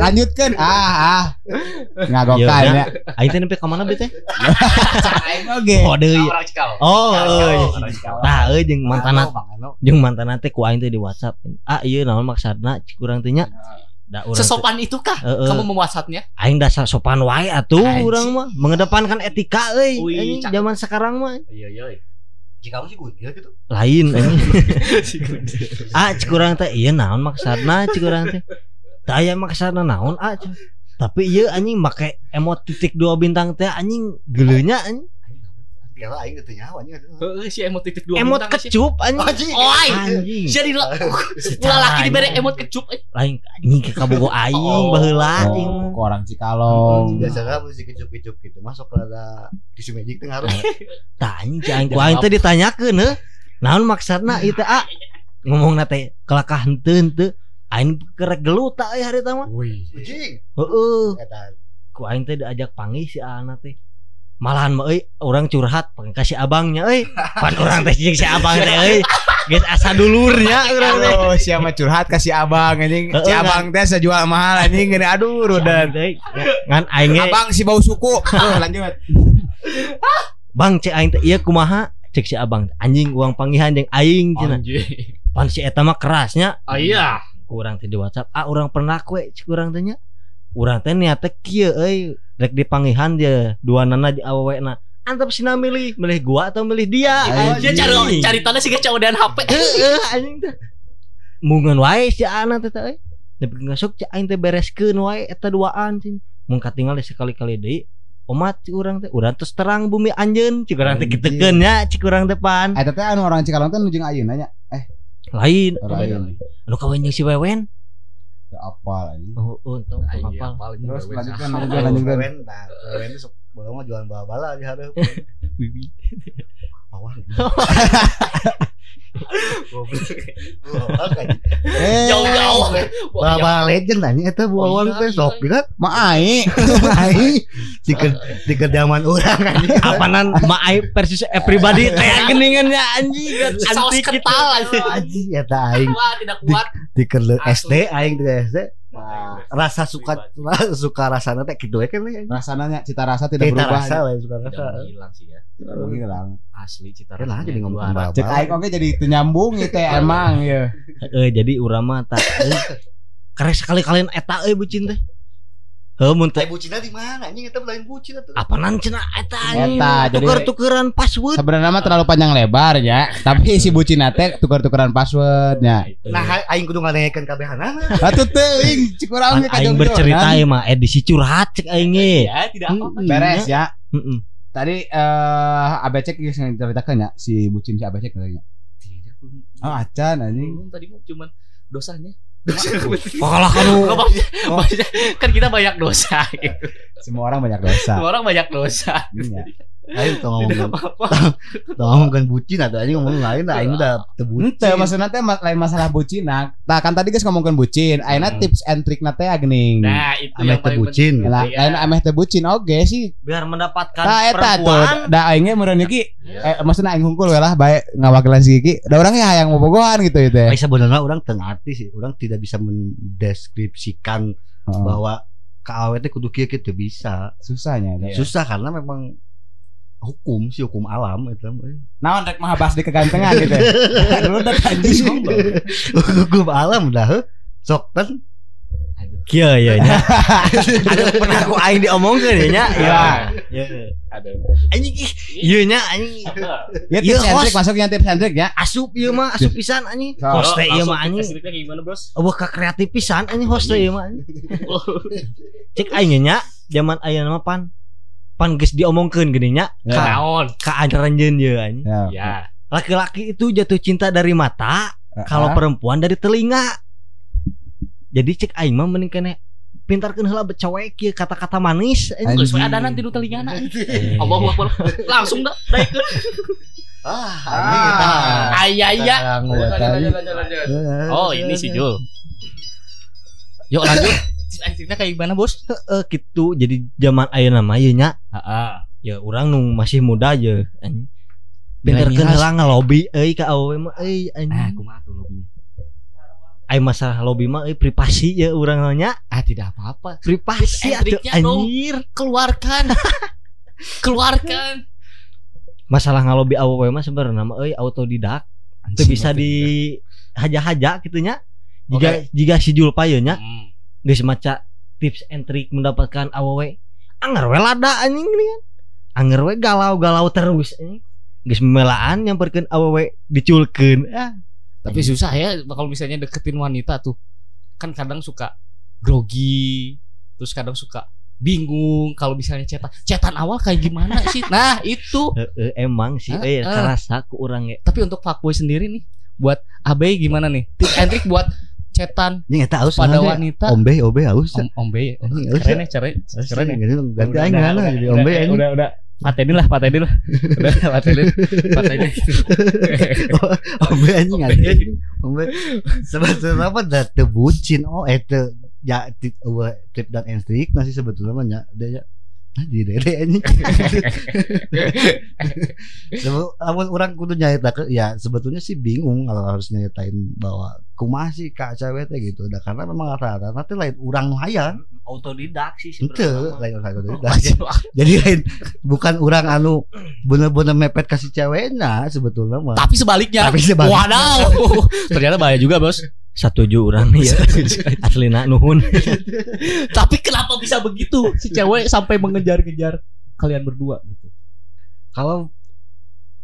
Lanjutkan. Ah, ah. Ngagokan Iya, ya. Aing teh nempe ka mana bete? Oke. Oh, cikal. Oh, euy. Tah euy jeung mantana Bang Eno. jeung mantana teh ku aing teh di WhatsApp. Ah, ieu naon maksudna cik urang teh nya. Da urang teh- Sesopan itukah Heeh. kamu memuasatnya? aing dasar sopan wae atuh urang mah mengedepankan etika euy zaman sekarang mah Iya iya. Jika kamu sih gitu. lain ah cik urang teh iya naon maksudna cik urang teh tah aya maksudna naon ah cik. tapi iya anjing make emot titik dua bintang teh anjing geuleunya anjing lah aing teu nyawa anjing. Heeh, si emot titik dua emot kecup anjing Anjing. Oh, aing. anjing Jadi lah, ulah laki dibere emot kecup. eh. lain anjing ke kabogo aing Oh. baheula anjing Oh, mah. ke orang Cikalong. Biasa kan mesti kecup-kecup gitu. Masuk ke ada tisu magic teh ngaruh. tah anjing cik aing ku aing teh ditanyakeun heuh naon maksudna ieu teh ah ngomongna teh kelakah henteu henteu aing kerek gelut tak euy harita mah Wih. Heeh Eta ku aing teh diajak panggil si Ana teh malahan mah euy orang curhat pengen kasih abangnya euy pan orang teh jeung si abang teh euy geus asa dulurnya urang teh Aduh, siapa curhat kasih abang anjing. Si abang teh sejual mahal anjing gini aduh rudan. Teh, ngan aing ge, Abang si bau suku. Lanjut. bang cek aing teh ieu kumaha cek si abang anjing uang panggihan jeung aing cenah Anjing. pan si eta mah kerasnya Oh iya. Kurang teh di WhatsApp ah urang pernah kue cek urang teh nya urang teh niat teh kieu euy rek dipanggihan dia dua nana di awewena antep sina milih milih gua atau milih dia Dia cari cari tanda sih dan HP. Heeh, anjing teh. Mungan wae si Ana teh teh. Nepi ngasuk cek aing teh bereskeun wae eta duaan cing. Mun katinggal sekali-kali deui Omat cik urang teh, urang terus terang bumi anjeun cik urang teh Anjing. gitekeun nya cik urang depan. Eta teh anu orang Cikalong teh nu jeung ayeuna nya. Lain, Lain. lu kawin si Wewen. Teu apal anjing. Oh, oh, tong Aing apal. apal ini Terus lanjutkan, sah. lanjutkan, lanjutkan. Wewen, nah, wewen itu sok bawa mah jualan bala-bala di hareup. Wiwi. Awal. Kan. Eh, Jauh-jauh. Bala-bala legend anjing eta bu awal teh sok gitu. mah ai. Ai. Di di kedaman orang anjing. Apanan ma aib versus everybody teh geningan ya anjing. Anti kita. kental anjing. Anjing eta aing Wah, tidak kuat. di Asli. SD aing di SD. Nah, rasa suka suka rasana teh kitu we kan. Rasanya cita rasa tidak Kita berubah. rasa we suka rasa. Hilang sih ya. Hilang. Asli cita Ya lah rasanya jadi ngomong. Cek aing oke jadi teu nyambung itu emang ya. Eh jadi urang mah tak eh, karek sekali-kalian eta euy bucin teh. Heuh mun teh bucina di mana anjing eta lain bucin atuh. apanan cenah eta anjing. Eta, tuker-tukeran password. Sebenarnya mah terlalu panjang lebar ya, tapi si bucin teh tukar-tukaran passwordnya. Nah, ha- aing kudu nganekeun kabehanana. Atuh teuing cik urang ge aing bercerita ya mah edisi curhat cek aing ge. Ya, tidak apa-apa. Hmm. Beres ya. Heeh. Tadi eh Abecek geus ceritakeun ya si bucin si Abecek katanya. Tidak. Oh acan anjing. Tadi mah cuman dosanya. Pakalah kamu. Nggak, maksudnya- maksudnya kan kita banyak dosa gitu. Semua orang banyak dosa. Semua orang banyak dosa. Iya. Tong Tidak ngomong apa-apa. tong ngomongkeun bucin atuh anjing ngomong lain aing udah teu bucin. Ente maksudnya teh lain masalah bucin nah. Nah, kan tadi guys ngomongin bucin. Ayeuna Hmm. tips and trick nate geuning. Nah, itu Ame yang paling bucin. penting. Lah, Iya. lain ameh teh bucin oge sih. Biar mendapatkan Tah eta perempuan. da aing ge meureun iki Iya. eh maksudna aing hungkul we lah bae ngawakilan si Kiki. Da urang ge hayang bobogohan gitu ya teh. Ai sebenarnya orang teu ngarti sih, orang tidak bisa mendeskripsikan bahwa KAW teh kudu kieu kieu teu bisa. Susahnya. da. Susah karena memang hukum sih hukum alam itu. Naon rek mah bahas di kegantengan gitu. Lu udah anjing. hukum alam dah. Sok kan Kieu ya nya. Ada pernah aku aing diomongkeun ya nya. Iya. Ya. Ada. Anjing ih, ieu nya anjing Ya Iya, tips and trick host. masuknya tips and trick ya. asup ieu mah asup pisan anjing. Host teh ieu mah anjing. Gimana? Eueuh ka kreatif pisan anjing host teh ieu mah. Cek aing nya zaman ayeuna mah pan pan geus diomongkeun geuning nya Ya. ka Naon? ka anjeun ieu anjing. Ya. Ya. Laki-laki itu jatuh cinta dari mata, kalau perempuan dari telinga. Jadi cek aing mah mending kene pintarkeun heula becewek ieu kata-kata manis. Geus we ada nanti nu telingana. Allahu Akbar. Langsung dah daekeun. ah Ah. anjing eta. Aya ya. Tang, Lanjut, tang. lanjut, lanjut. Oh, ini si Jul. Yuk lanjut. Anjingnya kayak gimana, Bos? Eh gitu. Jadi zaman ayeuna mah ieu nya Heeh. ya orang nu masih muda aja Milenials. heula ngelobi euy ka awewe mah euy Nah, anjing. kumaha tuh lobinya? Ai masalah lobby mah euy privasi ya urang nya. Ah tidak apa-apa. Privasi atuh dong. anjir. Keluarkan. Keluarkan. Masalah ngalobi awewe mah sebenarnya mah euy autodidak. Teu bisa di haja-haja gitu nya. Jika jika si Julpa ye nya Hmm. geus maca tips and trick mendapatkan awewe. Anger we lada anjing ini kan. Anger we galau-galau terus anjing. Geus memelaan nyamperkeun awewe diculkeun. Ah, Tapi susah ya kalau misalnya deketin wanita tuh. Kan kadang suka grogi, terus kadang suka bingung kalau misalnya cetan. Cetan awal kayak gimana sih? Nah, itu. Emang sih eh karasa ku urang ge. Tapi untuk fuckboy sendiri nih buat Abe gimana nih? Tips and trick buat cetan Ini nggak tahu pada wanita. Ombe, ombe haus. Om, ombe. Ini nggak. Keren ya, keren. Keren ya. Ganti udah, ngana udah, jadi ombe anjing. Udah, udah. Patenin lah, patenin lah. Udah, patenin. Patenin. Ombe anjing anjing. Ombe. Sebetulnya apa dah teu bucin. Oh, eta ya tip eueuh, tip dan and trick masih sebetulnya mah nya di dede. Sebe- Lamun orang kudu ke ya sebetulnya sih bingung kalau harus nyeritain bahwa kumaha sih kak cewek teh gitu. Nah, karena memang rata-rata nanti lain urang nu hayang. Autodidak sih sebenarnya. lain urang anu Jadi lain bukan orang anu bener-bener mepet kasih ceweknya sebetulnya mah. Tapi sebaliknya. Tapi sebaliknya. Wadaw. Ternyata bahaya juga, Bos. Satuju urang nih ya. Aslina nuhun. Tapi kenapa bisa begitu? Si cewek sampai mengejar-ngejar kalian berdua gitu. Kalau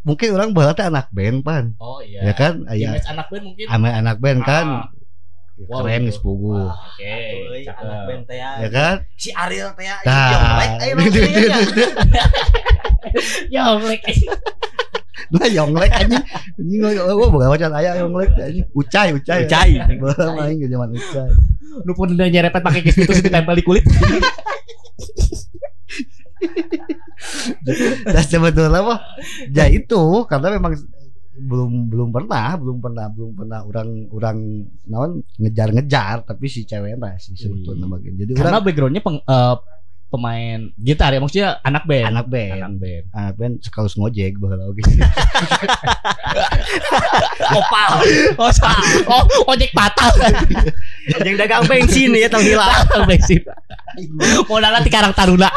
mungkin orang teh anak band pan, Oh ya kan? Ya, Image anak band mungkin. ame anak band kan. Ah. Wow, Keren gitu. geus pugu. Oke. cakep. Ya kan? Si Ariel teh ya. Nah. Ya, Black. Nah, yonglek anjing. Anjing gua boga wacan aya yonglek anjing. Ucai, ucai. Ucai. Bahala main ke zaman ucai. Nu pun udah nyerepet pakai kis itu ditempel di kulit. Nah, sebetulnya mah ya itu karena memang belum belum pernah belum pernah belum pernah orang orang naon ngejar-ngejar tapi si cewek lah sebetulnya Iya. bagian jadi Karena orang backgroundnya peng- eh, pemain gitar ya maksudnya anak band. anak band. Anak band. anak band sekaligus ngojek bahala oke Opal. Oh, sa- oh, ojek patah. Yang dagang bensin ya tong hilang. Patah bensin. Modalnya di Karang Taruna.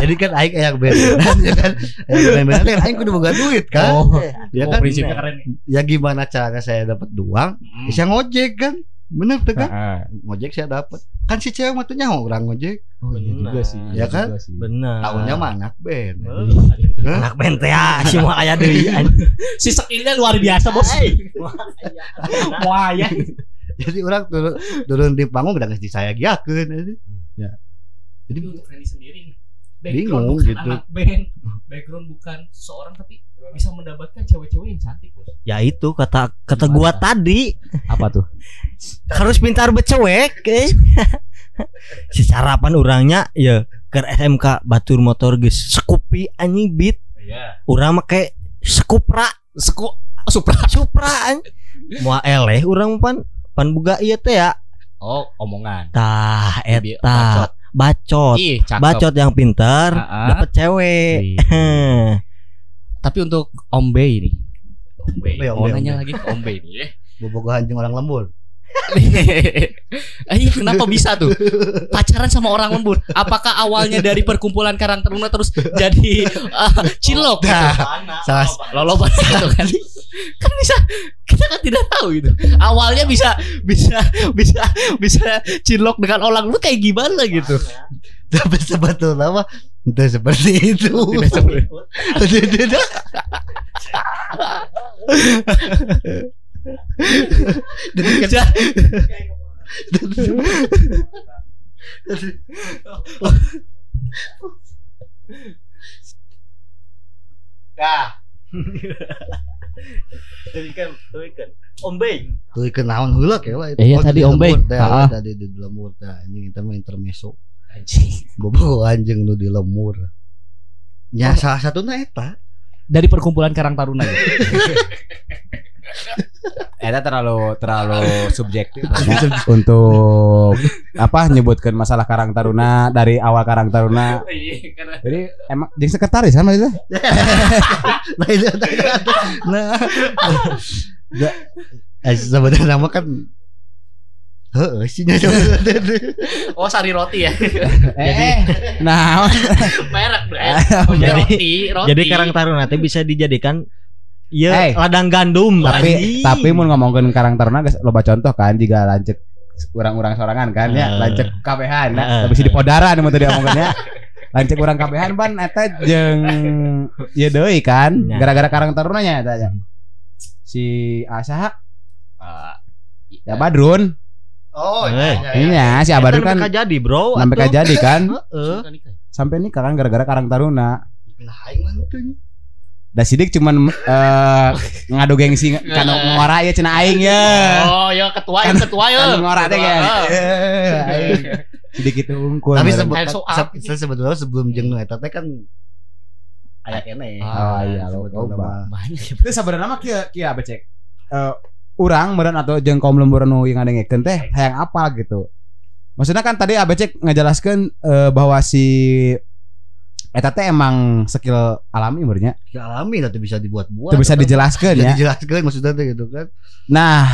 jadi kan aing ayak band. Ya kan? Ayak band kan aing kudu boga duit kan? Oh, ya oh, kan? prinsipnya keren ya gimana caranya saya dapat uang bisa ngojek kan? Bener tuh kan? Ngojek saya dapat. Kan si cewek mah tuh nyaho orang ngojek Oh iya juga sih. Ya kan? sih. Bener. tahunnya mah anak band Iya. Anak band teh ya, si moal aya deui. Si skillnya luar biasa bos. Wah ya. jadi orang turun turun di panggung udah ngasih saya giakeun ya jadi Jadi untuk Randy sendiri nih, Bingung, background bukan gitu. anak band, background bukan seorang tapi bisa mendapatkan cewek-cewek yang cantik bos. Ya itu kata kata gua tadi Apa tuh? harus pintar becewek eh. si sarapan orangnya ya ke SMK Batur Motor geus Scoopy anjing beat Iya. urang make Supra Seku Supra. Supra anjing. Moal eleh urang pan pan buga ieu teh ya Oh, omongan. tah eta bacot Ih, cakep. bacot yang pintar Ah, ah. dapat cewek Iya. Tapi untuk Ombe ini. Ombe. Ombe, Mau Ombe, nanya Ombe. lagi ke Ombe ini ya. bobogoh anjing orang lembur iya kenapa bisa tuh pacaran sama orang lembur? Apakah awalnya dari perkumpulan Karang Taruna terus jadi uh, cilok gitu? salah Lolo gitu kan? Kan bisa kita kan tidak tahu itu. Awalnya bisa bisa bisa bisa cilok dengan orang lu kayak gimana gitu? tapi sebetulnya mah itu seperti itu Tidak seperti- Tidak. Jadi kan Ja- Tapi kan, tapi kan Ombe. tuh kenaon heula ke lah Iya, tadi Ah. tadi di lemur teh anjing kita mah intermeso Anjing. bobogoh anjing nu di lemur nya salah satunya eta. Dari perkumpulan Karang Taruna gitu. Eta terlalu terlalu subjektif untuk apa nyebutkan masalah Karang Taruna dari awal Karang Taruna. Jadi emang jadi sekretaris sama itu. nah itu nah nah eh, sebenarnya nama kan Heeh, sih. Oh sari roti ya. Eh, nah, Merek bro. Jadi- roti, roti. Jadi Karang Taruna teh bisa dijadikan ya Hey. ladang gandum tapi anjing. tapi mun ngomongkeun Karang Taruna geus loba contoh kan jika lancek orang-orang sorangan kan ya Eh. lancek kabehan Eh. nah bisa di podaran mun tadi omongkeunnya lancek urang kabehan ban eta jeung ya deui kan gara-gara Karang Taruna nya eta si Asa Ah, ya Badrun Oh, Eh. ini ya si Abadrun kan kan jadi bro sampai jadi kan Heeh. sampai nikah kan gara-gara Karang Taruna Nah, aing mah. Da sidik cuman eh ngadu gengsi kan ngora ya cenah aing ya. Oh, ya ketua ya ketua ya. Kan ngora teh kan. Ah. Aing. Sidik itu unggul. Tapi sebetulnya sebelum jeung nu eta teh kan aya kene. Oh, iya, loba. Banyak. Itu sebenarnya mah kieu kieu becek. Eh urang meureun atau jeung kaum lembur nu yang ngadengekeun teh hayang apa gitu. Maksudnya kan tadi Abecek ngejelaskan eh, bahwa si eta teh emang skill alami menurutnya. Ya alami teu bisa dibuat-buat. Itu bisa Atau- dijelaskan ya. dijelaskan maksudnya teh gitu kan. Nah,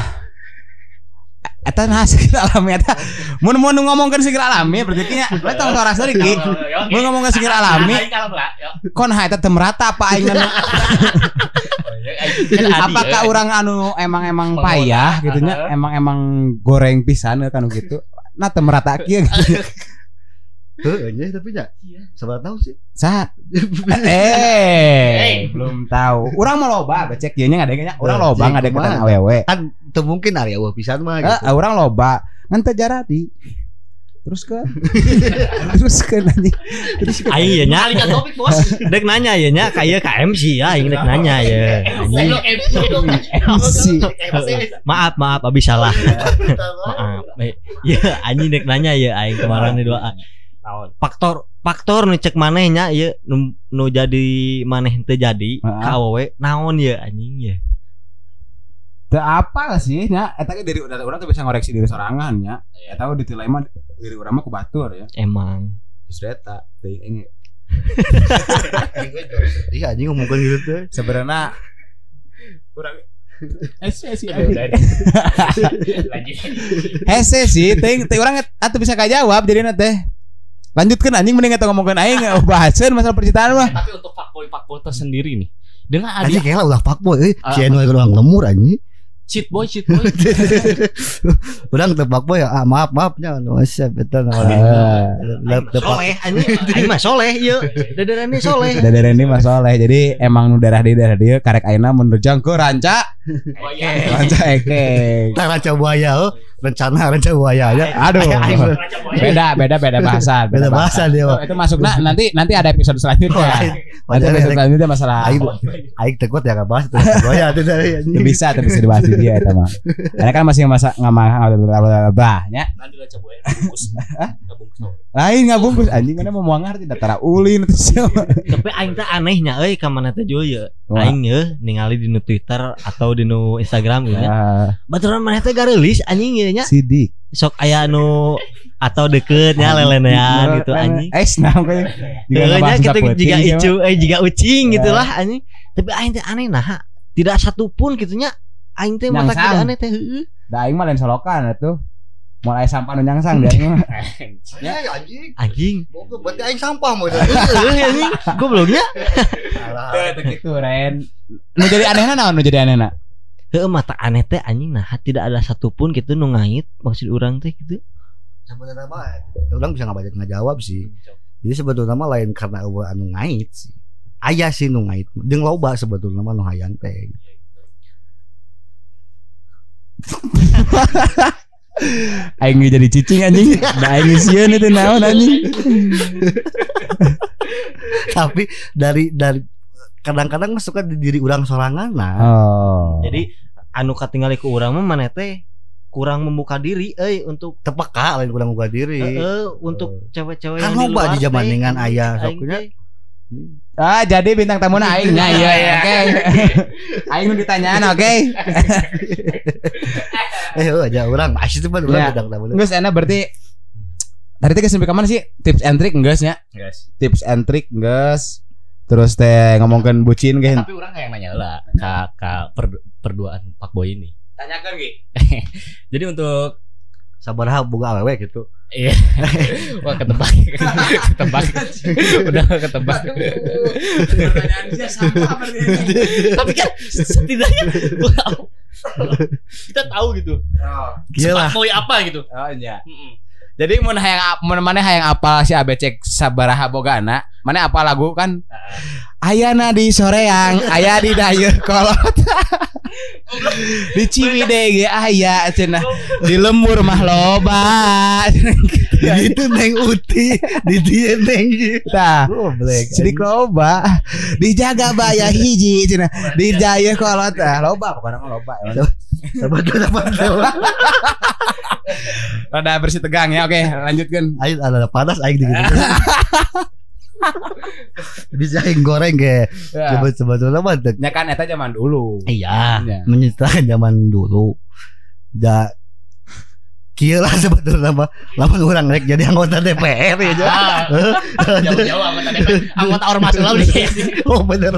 eta nah skill alami eta. Mun mun ngomongkeun skill alami berarti nya we tong tora sorry ki. Mun ngomongkeun skill alami kon ha eta teu merata apa aing anu apakah orang anu emang emang payah gitu nya emang emang goreng pisan kan gitu nah teu merata kieu gitu. Heeh, nya tapi nya. Sabar tahu sih. Sa Hey. eh belum tahu. Urang mah loba becek ieu nya ngadengnya urang loba kumaha? awewe Kan teu mungkin area eueuh pisan mah Eh, gitu. urang loba. Ngan teu jaradi. Terus ke terus ke nanti terus ke Aing ya nya. Alihkan topik bos. dek nanya ya nya. Kayak KMC ya aing dek nanya ya MC maaf maaf abi salah. Maaf. Ya anjing dek nanya ya aing kemarin di faktor faktor nu cek manehnya ya nu, nu jadi maneh teu jadi awewe naon ya anjing ya. Teu apa lah sih nya? Eta ge diri urang urang teh bisa ngoreksi diri sorangan nya. Eta we ditilai mah diri urang mah ku batur ya. Emang. Justru eta teuing enge. Iya anjing ngomongkeun gitu teh. sebenarnya kurang Hese sih Lanjut. Hese sih Ting Ting orang Atau bisa kajawab Jadi teh Lanjutkan anjing Mending kita ngomongin Aing oh, Bahasan masalah percintaan mah Tapi untuk fuckboy fuckboy tersendiri nih. Dengan Anjing adik kayak lah ulah fuckboy euy. Ah, Si Eno orang lemur anjing. cheat boy cheat boy. Urang teu fuckboy ah maaf maafnya anu Ah. Teu soleh anjing mah soleh ieu dadarane soleh Dari ini Mas Soleh Jadi emang nu darah di darah dia Karek Aina menurjang ke ranca iya. Ranca eke Ranca buaya oh. rencana ranca buaya aja. Aduh Beda beda beda bahasa Beda bahasa dia. Itu, itu masuk nah, nanti nanti ada episode selanjutnya. Nanti episode selanjutnya masalah Aing aing teu kuat ya kabahas teu buaya teh dari itu anjing. bisa itu bisa dibahas di dia itu mah. Karena kan masih masa ngamah bahnya Nanti baca boy. Bungkus. Lain nggak bungkus anjing mana mau muangar tidak tara ulin itu siapa. tapi aing teh anehnya euy ka mana teh jual ya aing ye ningali di nu Twitter atau di nu Instagram gitu Ah, baturan maneh teh garelis anjing ye nya Sidik. sok aya nu atau deketnya lelenean gitu anjing Eh, nah kayak Heeh kita ya, juga icu eh juga ucing gitulah anjing. Tapi aing teh aneh nah. Tidak satu pun gitunya aing teh mata tidak aneh teh heeh. Da aing mah lain solokan atuh. Mulai sampah nu nyangsang dia mah. Ya anjing. Anjing. Berarti aing sampah mau Heeh anjing. Gobloknya. Teu gitu Ren. Nu jadi anehna naon nu jadi anehna? Heeh mata aneh teh anjing nah tidak ada satu pun gitu nu ngait maksud orang teh gitu. Sebenarnya mah orang bisa ngabaca ngajawab sih. Jadi sebetulnya mah lain karena eueuh anu ngait sih. Aya sih nu ngait. Jeung loba sebetulnya mah nu hayang teh. Aing jadi cicing anjing. Da aing sieun itu naon anjing. Tapi dari dari kadang-kadang suka di diri orang sorangan nah. Oh. Jadi anu katingali ku urang mah maneh teh kurang membuka diri euy untuk tepeka lain kurang buka diri. heeh untuk cewek-cewek Kan yang di loba luar di zaman dengan anjing. aya Aing soknya. Ah, jadi bintang tamuna aing nya iya iya. Oke. Aing nu ditanyaan oke. Eh heuh aja orang masih tuh Ya. urang bedang tamu. Geus enak berarti Tadi teh sampai ke mana sih? Tips and trick geus nya? Guys. Tips and trick geus. Terus teh ngomongkeun bucin geus. Tapi orang kayak nanya lah ka, ka per, perduaan fuckboy ini. Tanyakan Gi. Jadi untuk sabaraha boga awewe gitu. Iya. Wah ketebak. ketebak. Udah ketebak. Pertanyaannya sama berarti. Tapi kan setidaknya kita tahu gitu. Oh, Gila. Mau apa gitu. oh iya. Jadi mun hayang mun mana hayang apa si abecek sabaraha bogana, mana apa lagu kan? Ayana di soreang, aya di dayeuh kolot. di Ciwidey ge aya cenah. Di lembur mah loba. Itu neng uti, di dia neng Tah, Goblek. sidik loba. Dijaga baya hiji cenah. Di dayeuh kolot ah loba pokoknya mah loba. Sabar sabar. Rada bersih tegang ya. Oke, lanjutkan. Ayo ada panas aing di gitu. Bisa aing goreng ge. Ya. Coba sebetulnya mah dek- Ya kan eta zaman dulu. Iya, Iya. menyesuaikan zaman dulu. Da Kieu lah sebetulnya mah lamun urang rek jadi anggota DPR ya. Ja. Ah, Jauh-jauh anggota DPR, anggota ormas ulah nih. oh bener.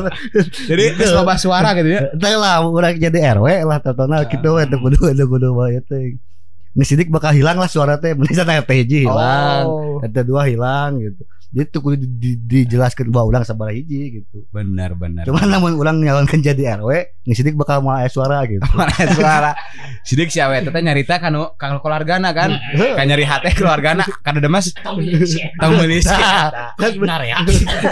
Jadi loba suara gitu ya. Teh lah urang jadi RW lah tontonal kitu we teu kudu teu kudu teh. Nges sidik bakal hilang lah suara teh mending sana hilang. Oh. Eta dua hilang gitu. Jadi tuh kudu di- di- dijelaskeun bahwa urang sabaraha hiji gitu. Benar benar. Cuman namun urang nyalonkeun jadi RW, nges sidik bakal mau aya suara gitu. Mana suara sidik si awet teh nyarita kanu kanu keluargana kan kan nyari hati keluargana kada demas Tahu milisi. tahu melis Nah, Benar ya.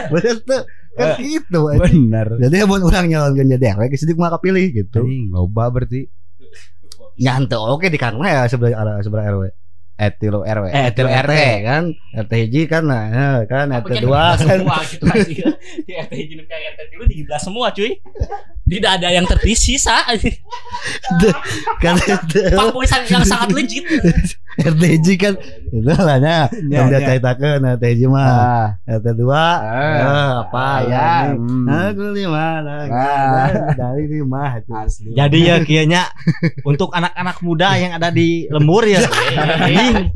bener tuh. Kan gitu. bener Jadi mun urang nyalonkeun jadi RW, sidik mah kapilih gitu. Anjing, loba berarti Nyantai oke di kana ya sebelah sebelah RW. Etilu RW Eh, etilu RT RT kan, RT hiji kan, nah, ya, kan, RT kan? dua kan, semua gitu aja. Di RT jenis kayak RT dulu dibelah semua cuy. Tidak ada yang tersisa. kan Pak Boysan yang sangat legit. RT hiji kan, itu lah nya, Ya, yang dia ya. ceritakan RT hiji mah, ah RT dua, Ah. eh, apa ya. Aku di mana? Ah. Dari di mana? asli Jadi ya kianya untuk anak-anak muda yang ada di lembur ya. Anjing.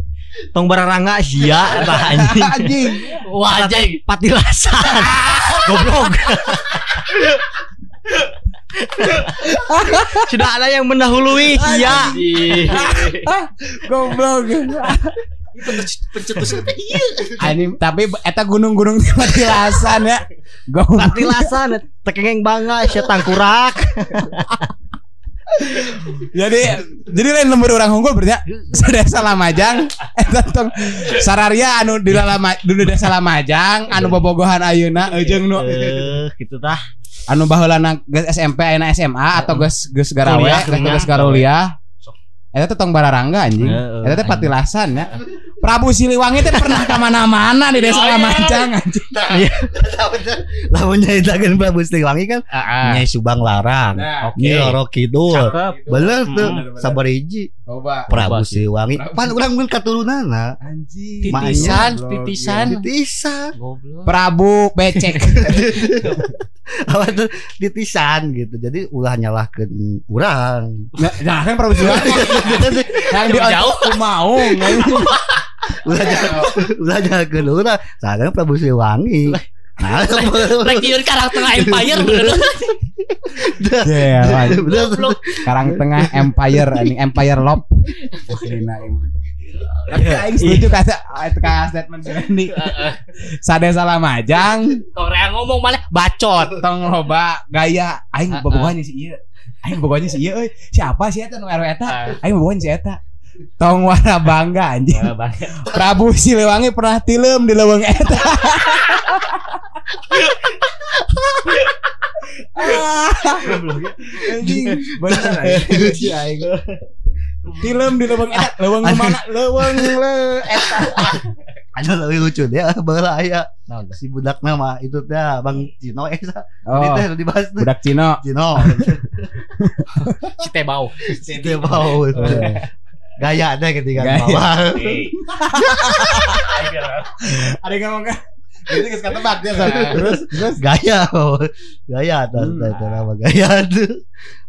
Tong bararanga sia tah anjing. anjing Wah, anjing. Patilasan. Goblok. Sudah ada yang mendahului sia. goblok Pencetusnya teh iya. Ini tapi eta gunung-gunung di Patilasan ya. Goblok. Patilasan tekengeng bangga sia tangkurak. Jadi jadi lain lembur orang unggul berarti ya. Sadesa Lamajang eta tong sararia anu di desa Lamajang anu bobogohan ayeuna eujeung nu Eh, gitu tah. Anu baheulana geus SMP ayeuna SMA atau geus geus garawe geus geus garuliah. Eta teh tong bararangga anjing. Eta teh patilasan ya. Prabu Siliwangi teh pernah ka mana-mana di desa Oh, iya. Lamajang anjing. Lamun nyaritakeun Prabu Siliwangi kan, Nyai Subang Larang. Nyi Roro Kidul, bener tuh, Hmm, bener. sabar hiji, Coba. Prabu. Siliwangi, pan urang mun katurunana, Anjing. Titisan, titisan. titisan. Prabu becek. apa tuh? Titisan gitu, jadi ulah nyalahkeun urang. Nah, nah, kan Prabu Siliwangi. Yang di Jauh. mau ulah ulah ke urang. Sekarang Prabu Siliwangi. Nah Rek nyieun karakter Empire bener. Yeah, bener Sekarang tengah Empire ini Empire ini. Tapi aing setuju kata kata statement Randy. Sade salah majang, Orang ngomong malah bacot. tong loba gaya aing bobogohan si ieu. Aing bobogohan si ieu euy. Siapa sih eta nu RW eta? Aing bobogohan si eta. Tong warna bangga anjing. Prabu Siliwangi pernah tilem di leuweung eta. Ah, anjing bener anjing. si. Tilem di leuweung eta, di mana? Leuweung le eta. ada lebih lucu dia baheula aya si budak nama itu teh Bang Cino eh sa Oh, Ini teh dibahas budak Cino. Cino Si bau. dia bau gaya deh ketika Gaya. bawah Ada yang ngomong kan? Itu geus katebak dia. Terus terus gaya gaya Hmm. tah tah nama gaya tuh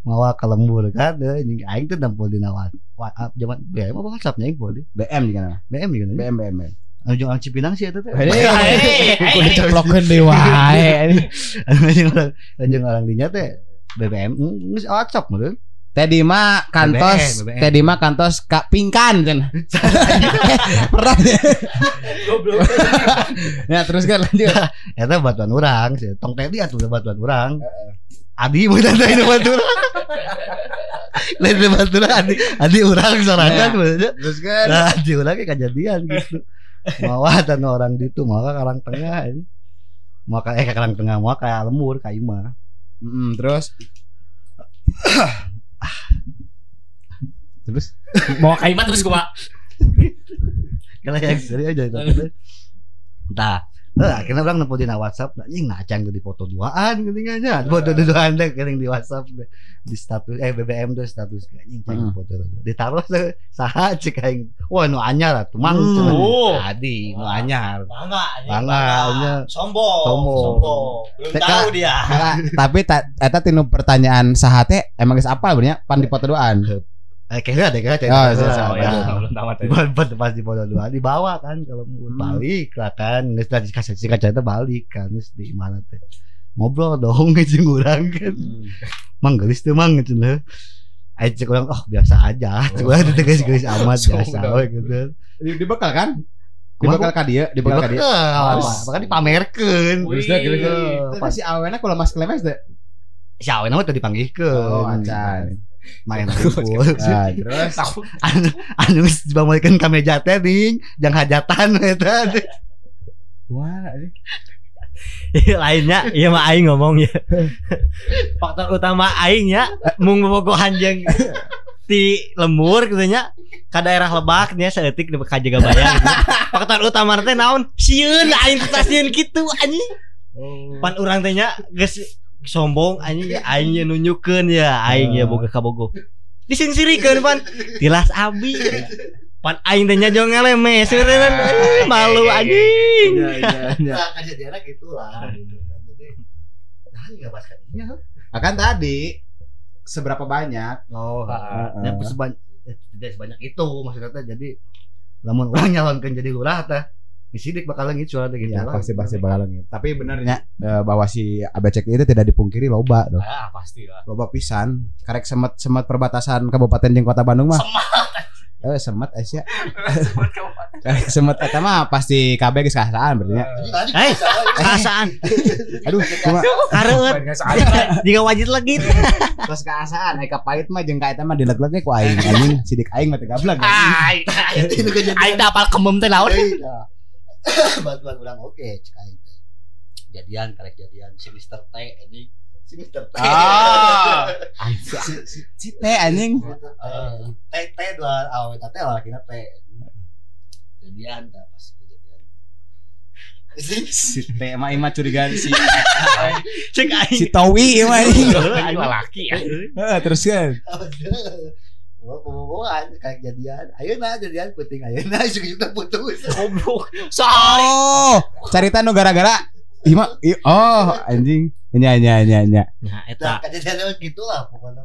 mawa ke lembur kan eh, anjing aing teh nampol dina WhatsApp zaman BM apa WhatsAppnya aing poe BM juga. BM juga nih BM BM. anu jeung Cipinang sih eta teh kudu hei. ceplokeun deui wae. Anu jeung orang anu orang dinya teh BBM geus WhatsApp meureun Teh Dima kantos. Teh Dima kantos Kak Pingkan cenah. Pernah ya? ya terus kan lanjut. Eta batuan orang, sih. tong tadi atuh batuan orang. Adi mau tanda ini batuan. Lain batuan adi adi orang sorangan maksudnya. Terus kan Nah, adi orang kayak kejadian gitu. Mawa dan orang di itu, mawa karang tengah ini. Mau kayak eh, karang tengah, mau kayak lemur, kayak imah. Mm, terus terus Mau kaimat terus gua. Kalau yang serius aja itu. Eh, akhirnya orang nempo di WhatsApp, nah, anjing ngacang tuh di foto duaan ketinggalannya. Foto duaan deh kering di WhatsApp deh. di status eh BBM tuh status cang Hmm. foto dulu. Ditaruh se- saha cek aing. Wah nu anyar atuh mang Hmm. Oh. Tadi nu anyar. Bangga, anjing, Bangga, nya. Sombong, Sombong. Belum tahu dia. Nah, tapi ta, eta tinu pertanyaan sahate emang geus apa benernya pan di foto doan. Eh kayaknya ada kayaknya Oh, iya, Oh iya. ya, belum tamat ya. Pas di foto dua dibawa kan kalau Hmm. balik lah kan. Nggak tadi kasih si kaca itu balik kan. Terus di mana teh ngobrol dong ngecing orang kan. Mang gelis tuh mang gitu lah Ayo cek orang oh biasa aja. Coba itu gelis gelis amat biasa gitu. Di, dibekal kan? Dibekal ka dia, dibekal ka dia. Dibekal, apa apa kan dipamerkeun Terus dah kira Wih. Tapi si awena kalau Mas Klemes deh. si awen nama tadi dipanggilkeun Oh, acan. Main kumpul Nah, terus? Anu anu geus dibamalikeun ka meja teh ning jang hajatan eta Wah, ini. lainnya iya mah aing ngomong ya. Faktor utama aing ya. Mung bobogohan jeung ti lemur gitu nya. Ka daerah lebak nya saeutik di ka jaga bayang gitu. faktor utama teh naon? Sieun aing teh sieun kitu anjing. Pan urang teh nya geus sombong anjing ya aing nya nunjukkeun ya aing ya boga kabogo disingsirikeun pan tilas abi pan aing teh nya jong ngeleme seureun Eh, malu anjing Iya, iya, iya. Nah, kejadiannya gitu lah gitu kan. Jadi nah enggak. Akan tadi seberapa banyak? Oh, Ah, ya sebanyak eh, tidak sebanyak itu maksudnya teh. jadi lamun orang nyalonkeun jadi lurah teh disidik bakal gitu ada gitu Ya, lah. pasti pasti bakal gitu. Tapi benernya eh, bahwa si Abecek itu tidak dipungkiri loba dong. Ah, pasti lah. Loba pisan. Karek semet semet perbatasan kabupaten jeung kota Bandung mah. Eh semet Asia. Karek semet eta mah pasti KB geus kasaan berarti nya. Eh, kasaan Aduh, cuma kareuet jika wajib lagi terus kasaan aya pahit mah jeung ka eta mah dileg-legnya ku aing anjing sidik aing mah teh gablek. kejadian. aing teh apal kemem teh naon? Bantuan orang oke cek aing teh. Jadian karek jadian si Mister T ini si Mister T. Ah. Si si si teh anjing. T T dua awet teh lakina T. Jadian tah pas kejadian. Si mah aing mah curigaan si cek aing si Towi ieu mah anjing. Aing mah laki ya. Heeh, terus kan. Pemboboan kayak jadian. Ayo nah jadian penting ayo nah suka putus. Goblok. Sorry. Oh, carita nu gara-gara Ima, oh anjing, nya nya nya nya. nah Nah, eta kejadian gitu lah pokoknya.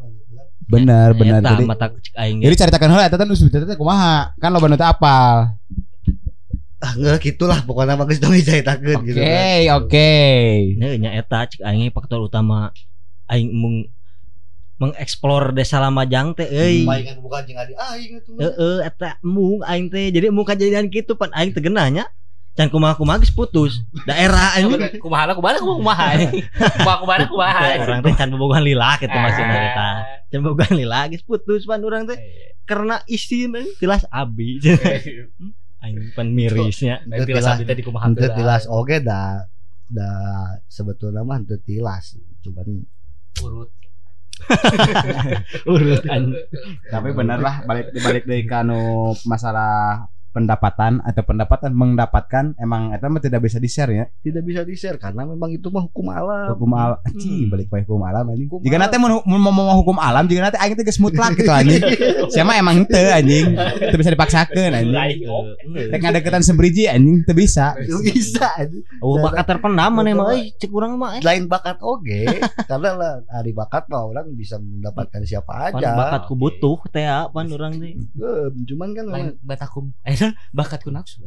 Bener bener. eta Jadi, mata aing jadi caritakan heula eta teh usum teh kumaha? Kan loba nu teh apal. Ah enggak gitulah pokoknya mah geus dong diceritakeun Oke, gitu kan. oke. Nya nya eta cek aing faktor utama aing mung mengeksplor desa Lamajang teh euy. Main kan bukan jeung adi aing. Heeh eta mung aing teh jadi mung kejadian kitu pan aing teh geunahnya can kumaha-kumaha geus putus. Daerah anjing. Kumaha kumaha kumaha. Kumaha kumaha kumaha. Orang teh can bobogohan lila kitu maksudna Ah. eta. Can bobogohan lila geus putus pan urang teh karena isin anjing jelas abi. Aing pan mirisnya. Tilas abdi teh di kumaha tilas oge da da sebetulnya mah tilas cuman urut. Urut anjing. Tapi bener lah balik balik deui ka anu masalah pendapatan atau pendapatan mendapatkan emang eta mah tidak bisa di-share ya. tidak bisa di share karena memang itu mah hukum alam Hukum alam, anjing balik bae hukum alam anjing. Hukum Jika nanti mau mau mau hukum alam, jika nanti aing teh geus mutlak gitu anjing. Siapa emang henteu anjing. Teu bisa dipaksakeun anjing. Rek ngadeketan sebriji anjing teu bisa. itu bisa Oh bakat terpendam mana emang euy cek urang mah eh. lain bakat oge karena lah hari bakat mah orang bisa mendapatkan siapa Pan aja bakatku butuh teh pan urang teh. Eh, cuman kan Lain batakum. Eh, bakatku nafsu.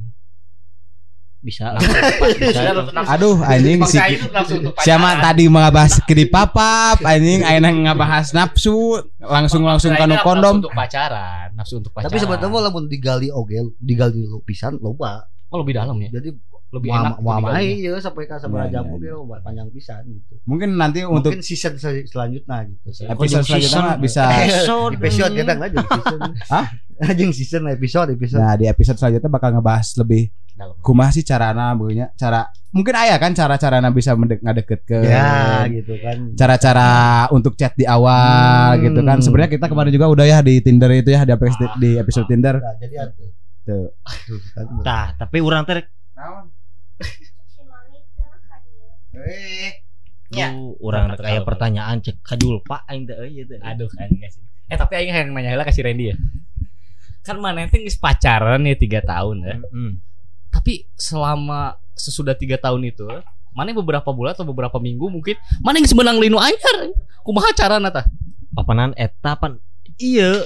bisa Bisa nafsu- Aduh anjing si Maksa itu nafsu untuk Siapa tadi ngabahas kedi papap anjing ayeuna ngabahas nafsu langsung langsung kanu kondom. Nafsu untuk pacaran, nafsu untuk pacaran. Tapi sebetulnya lamun digali oge, digali lupisan loba. oh, lebih dalam ya. Jadi Lebih enak. mau untuk mau digalinya. ya sampai ke Iya, sabaraha jam iya, oge loba panjang pisan gitu. Mungkin nanti untuk Mungkin season sel- selanjutnya gitu. episode selanjutnya mah bisa Episode. episode kadang aja season. Hah? Anjing season episode episode. Nah di episode selanjutnya bakal ngebahas lebih kumaha sih carana begini cara mungkin ayah kan cara-carana bisa mendek ngadeket ke Ya gitu kan. cara-cara untuk chat di awal Hmm. gitu kan sebenarnya kita kemarin juga udah ya di Tinder itu ya di episode, di episode Tinder Nah, jadi atuh. Tuh. Tuh, kan. Tah, tapi urang teh Eh, Lu urang teh aya pertanyaan cek kadul Pak aing teh euy teh. Aduh kan kasih. Eh tapi aing yang nanya heula kasih Randy ya. Kan mana teh geus pacaran ya 3 tahun ya. Heeh. Tapi selama sesudah tiga tahun itu, mana beberapa bulan atau beberapa minggu mungkin mana yang sebenang linu anyar. Kumaha carana tah? Papanan eta pan iya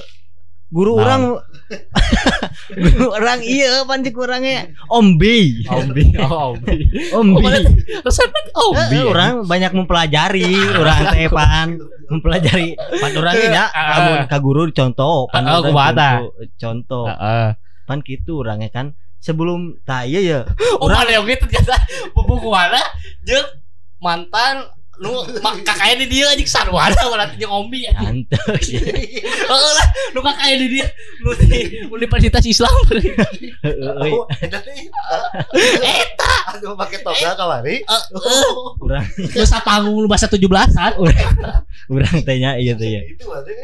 guru orang guru orang iya pan cek urangnya ombi. Ombi, oh Ombi. Oh, ombi mana resepnya Ombi. Eh, orang banyak mempelajari orang teh pan mempelajari. Pan orang ya Ah. lamun ka guru dicontoh pan tah? contoh- contoh. Heeh. pan gitu orangnya kan. Sebelum tak iya ya Oh, mana yang gitu ternyata? Pembukuannya jeung mantan mak kakaknya di dia anjing sarwana berarti jeung Ombi anjing. antus Heeh lah, nu kakaknya di dia nu di Universitas Islam. Oh, eta Aduh pakai toga kamari. heeh. urang Geus panggung lu bahasa 17-an. urang tehnya iya teh ya Itu berarti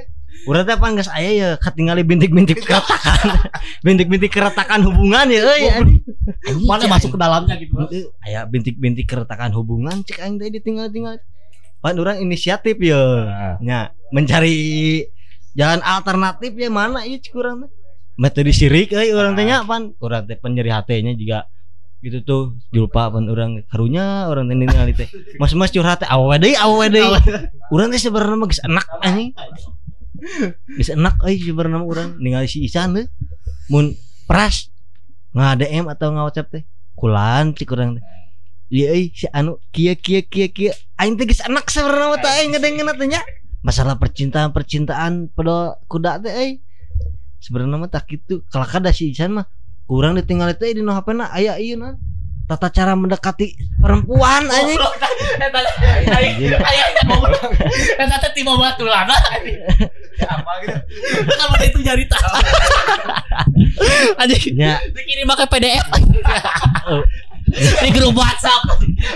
Urang teh pan geus aya ya katingali bintik-bintik keretakan. bintik-bintik keretakan hubungan ya euy anjing. Anjing, Mana masuk ke dalamnya gitu. Heueuh, aya bintik-bintik keretakan hubungan cek aing teh ditinggal-tinggal. Pan urang inisiatif ya. Nya mencari jalan alternatif ya mana ieu cek urang teh. Metode sirik euy urang teh nya pan. Urang teh penyeri hatenya juga gitu tuh julpa pan urang karunya orang teh ningali teh. Mas-mas curhat teh awewe deui awewe deui. Urang teh sebenarnya mah geus enak anjing. Geus enak euy sebenarnya mah urang ningali si Isan teh. Mun pras nge-DM atau nge-WhatsApp teh. Kulan cik urang teh. Iya euy si anu kieu kieu kieu kieu aing teh geus enak sebenarnya mah teh aing ngadengeun teh. Masalah percintaan-percintaan pada kuda teh euy. Sebenarnya mah tak kitu. Kalau kada si Isan mah kurang ditinggal teh di no HP-na aya ieu na. Tata cara mendekati perempuan anjing. Eta aya goblok. Eta teh tiba batulana. Apa gitu. Kan mana itu nyari tahu. Anjing. Nya dikirim pakai PDF di grup WhatsApp.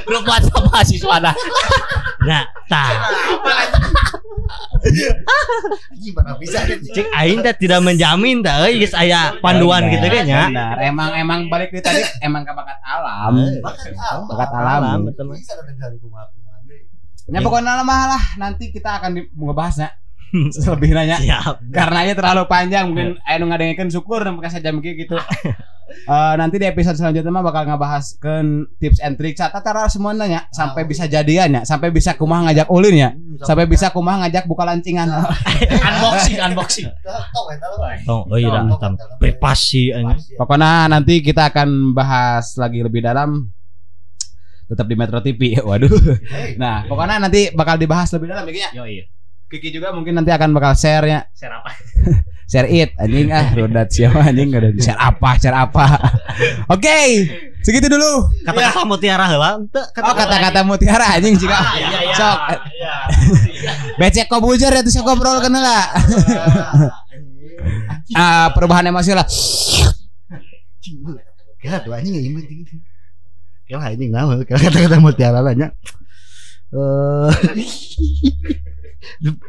Grup WhatsApp mahasiswa dah nya tah anjing mana bisa cek aing teh tidak menjamin teh euy geus aya panduan gitu kan nya. Benar. emang emang balik di tadi emang ke bakat alam. Bakat alam. bakat alam Alam, betul mah. Bisa dari ya pokoknya mah lah nanti kita akan ngebahasnya lebih nanya Siap. karena ya terlalu panjang mungkin ayo ngadengekeun syukur dan pakai sejam kieu gitu. Eh, nanti di episode selanjutnya mah bakal ngebahas ke tips and trick. Tata cara semuanya nya sampai bisa jadian ya sampai bisa kumaha ngajak ulin ya. Sampai bisa kumaha ngajak buka lancingan. Unboxing unboxing. Lah. Oh, oh iya dah, tam privasi anjing. pokoknya nanti kita akan bahas lagi lebih dalam. Tetap di Metro TV waduh. Nah pokoknya nanti bakal dibahas lebih dalam ya yo iya Kiki juga mungkin nanti akan bakal share ya share apa? Share it anjing. Ah rodat siapa anjing? Ada share apa share apa? Oke segitu dulu. Kata-kata mutiara heula teu oh kata-kata mutiara anjing jika iya iya sok. iya becek kok bujar ya tuh sok ngobrol kena lah ah perubahan emosi lah. Kira tuh anjing ieu penting. Kira anjing naon kira kata-kata mutiara lah nya. Eh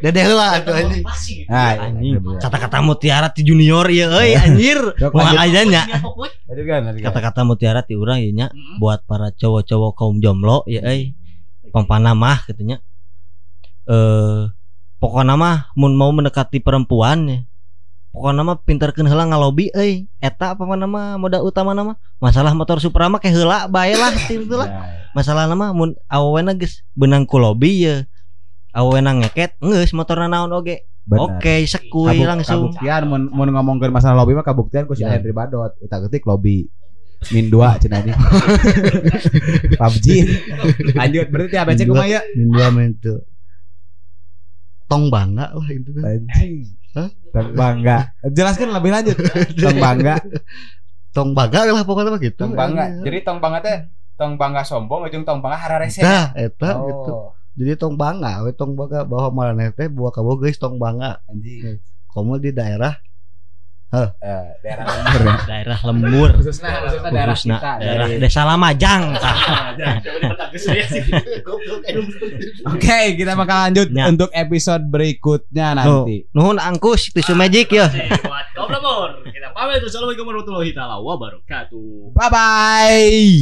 Dede heula atuh anjing. nah anjing. Kata-kata mutiara ti junior ya euy anjir. Sok, Moal lanjut. aja nya. Kan. Kata-kata mutiara ti urang ya nya buat para cowok-cowok kaum jomblo ya euy. Pampana mah katanya. Eh pokoknya mah mun mau mendekati perempuan ya. Pokoknya mah pinterkeun heula ngalobi euy. Eta apa nama moda utama nama masalah motor Supra mah kayak heula bae lah lah. Nah, masalah nama mun awena geus benang ku lobi ya awena ngeket geus motorna naon oge benar. oke sekuy Kabuk- langsung kabuktian mun mun ngomongkeun masalah lobby mah kabuktian ku si Ya. Henry Badot utak ketik lobby Min 2 cenah anjing. PUBG. Lanjut berarti ya becek Min dua. kumaha ya? Min dua main tuh. Tong bangga lah itu kan. Anjing. Hah? Tong bangga. Jelaskan lebih lanjut. Tong bangga. Tong bangga lah pokoknya mah gitu. Tong bangga. Jadi tong bangga teh tong bangga sombong ujung tong bangga hararese. Nah, eta gitu. Jadi tong bangga, we tong bangga bahwa maraneh teh buah kaboh geus tong bangga. anjing. Komo di daerah Eh, daerah lembur ya. daerah lembur Khususnya khususnya daerah kita. daerah dari- desa Lamajang tah. Oke, kita bakal lanjut Ya. untuk episode berikutnya nanti. nuhun angkus tisu magic ya. Kita pamit. Assalamualaikum warahmatullahi taala wabarakatuh. Bye bye.